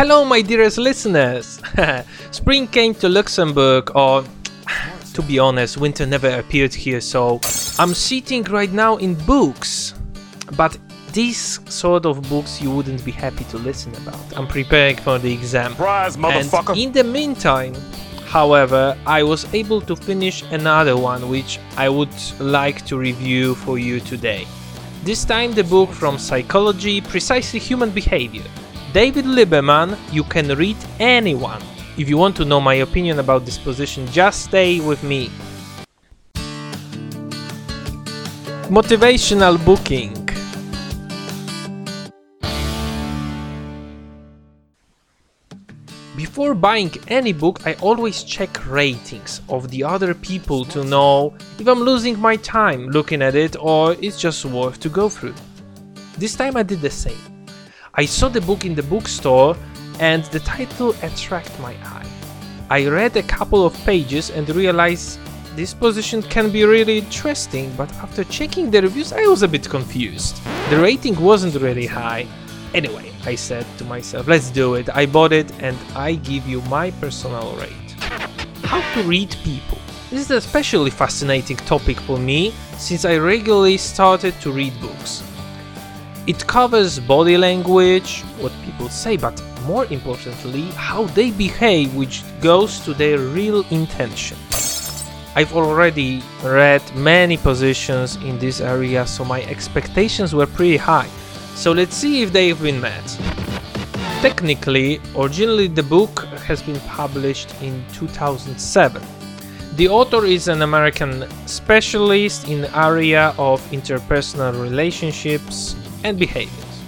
Hello, my dearest listeners! Spring came to Luxembourg, or to be honest, winter never appeared here, so I'm sitting right now in books. But these sort of books you wouldn't be happy to listen about. I'm preparing for the exam. Surprise, motherfucker. And in the meantime, however, I was able to finish another one which I would like to review for you today. This time the book from Psychology, Precisely Human Behavior. David Lieberman, you can read anyone. If you want to know my opinion about this position, just stay with me. Motivational booking. Before buying any book, I always check ratings of the other people to know if I'm losing my time looking at it or it's just worth to go through. This time I did the same. I saw the book in the bookstore and the title attracted my eye. I read a couple of pages and realized this position can be really interesting, but after checking the reviews, I was a bit confused. The rating wasn't really high. Anyway, I said to myself, let's do it. I bought it and I give you my personal rate. How to read people. This is an especially fascinating topic for me since I regularly started to read books. It covers body language, what people say, but more importantly, how they behave, which goes to their real intention. I've already read many positions in this area, so my expectations were pretty high. So let's see if they've been met. Technically, originally the book has been published in 2007. The author is an American specialist in the area of interpersonal relationships and behaviors.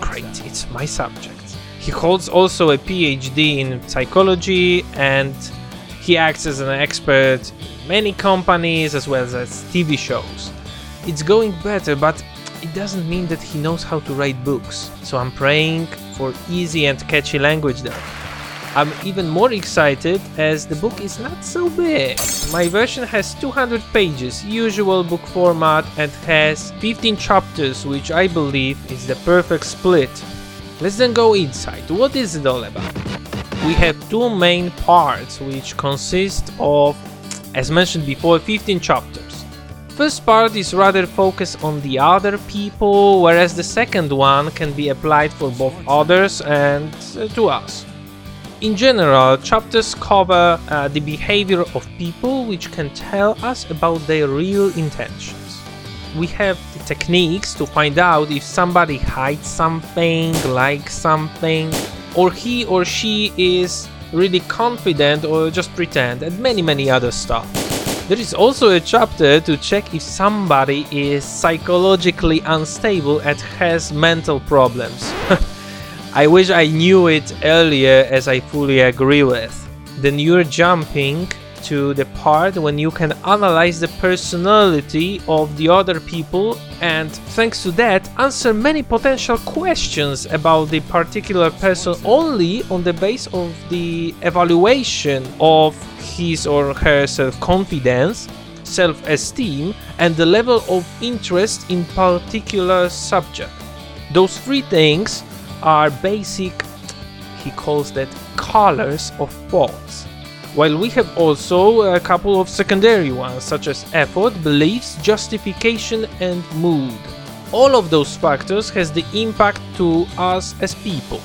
Great, it's my subject. He holds also a PhD in psychology and he acts as an expert in many companies as well as TV shows. It's going better, but it doesn't mean that he knows how to write books. So I'm praying for easy and catchy language there. I'm even more excited as the book is not so big. My version has 200 pages, usual book format, and has 15 chapters, which I believe is the perfect split. Let's then go inside. What is it all about? We have two main parts, which consist of, as mentioned before, 15 chapters. First part is rather focused on the other people, whereas the second one can be applied for both others and uh, to us. In general, chapters cover uh, the behavior of people which can tell us about their real intentions. We have the techniques to find out if somebody hides something, likes something, or he or she is really confident or just pretend, and many many other stuff. There is also a chapter to check if somebody is psychologically unstable and has mental problems. I wish I knew it earlier as I fully agree with. Then you're jumping to the part when you can analyze the personality of the other people and thanks to that answer many potential questions about the particular person only on the base of the evaluation of his or her self-confidence self-esteem and the level of interest in particular subject those three things are basic, he calls that colors of thoughts. While we have also a couple of secondary ones, such as effort, beliefs, justification, and mood. All of those factors has the impact to us as people.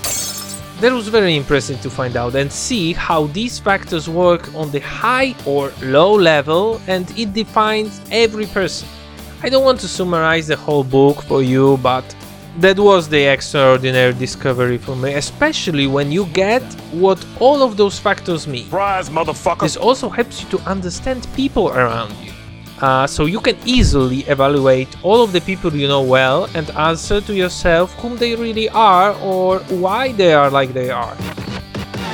That was very impressive to find out and see how these factors work on the high or low level and it defines every person. I don't want to summarize the whole book for you, but that was the extraordinary discovery for me, especially when you get what all of those factors mean. Surprise, motherfucker. This also helps you to understand people around you. Uh, so you can easily evaluate all of the people you know well and answer to yourself whom they really are or why they are like they are.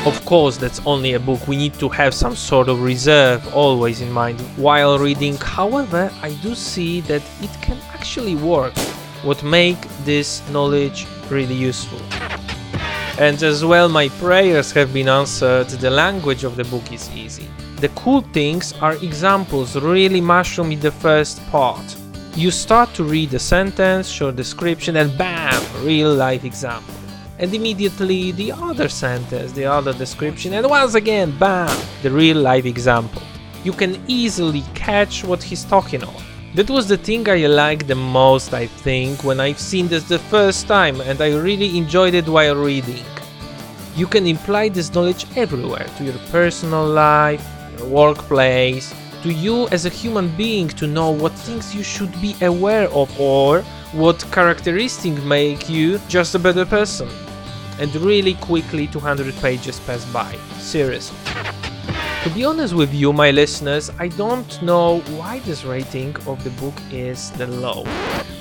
Of course, that's only a book, we need to have some sort of reserve always in mind while reading. However, I do see that it can actually work what make this knowledge really useful. And as well, my prayers have been answered, the language of the book is easy. The cool things are examples really mushroom in the first part. You start to read a sentence, short description, and bam, real life example. and immediately the other sentence, the other description, and once again, bam, the real life example. You can easily catch what he's talking of. That was the thing I liked the most, I think, when I've seen this the first time, and I really enjoyed it while reading. You can imply this knowledge everywhere to your personal life, your workplace, to you as a human being to know what things you should be aware of or what characteristics make you just a better person. And really quickly 200 pages pass by. Seriously. To be honest with you, my listeners, I don't know why this rating of the book is the low.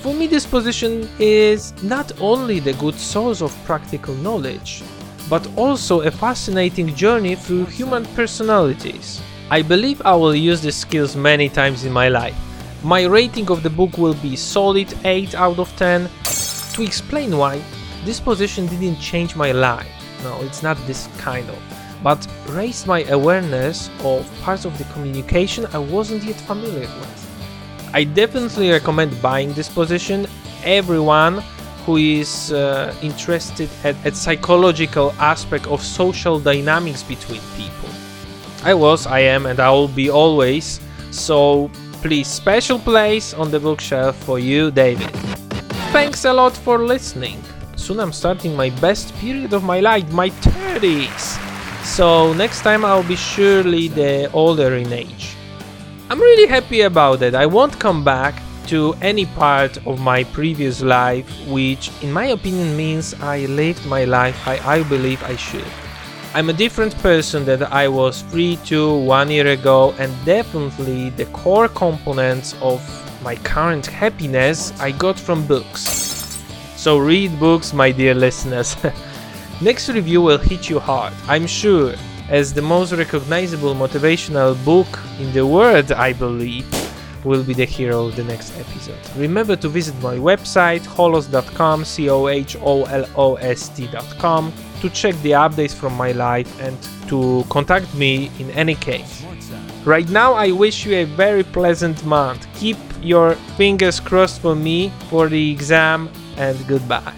For me, this position is not only the good source of practical knowledge, but also a fascinating journey through human personalities. I believe I will use these skills many times in my life. My rating of the book will be solid 8 out of 10. To explain why, this position didn't change my life. No, it's not this kind of. But raised my awareness of parts of the communication I wasn't yet familiar with. I definitely recommend buying this position. Everyone who is uh, interested at, at psychological aspect of social dynamics between people. I was, I am, and I will be always. So please, special place on the bookshelf for you, David. Thanks a lot for listening. Soon I'm starting my best period of my life, my 30s. So next time I'll be surely the older in age. I'm really happy about it. I won't come back to any part of my previous life, which in my opinion means I lived my life how I believe I should. I'm a different person than I was 3 to 1 year ago, and definitely the core components of my current happiness I got from books. So read books, my dear listeners. Next review will hit you hard, I'm sure, as the most recognizable motivational book in the world, I believe, will be the hero of the next episode. Remember to visit my website, holos.com, C O H O L O S T.com to check the updates from my life and to contact me in any case. Right now, I wish you a very pleasant month. Keep your fingers crossed for me for the exam and goodbye.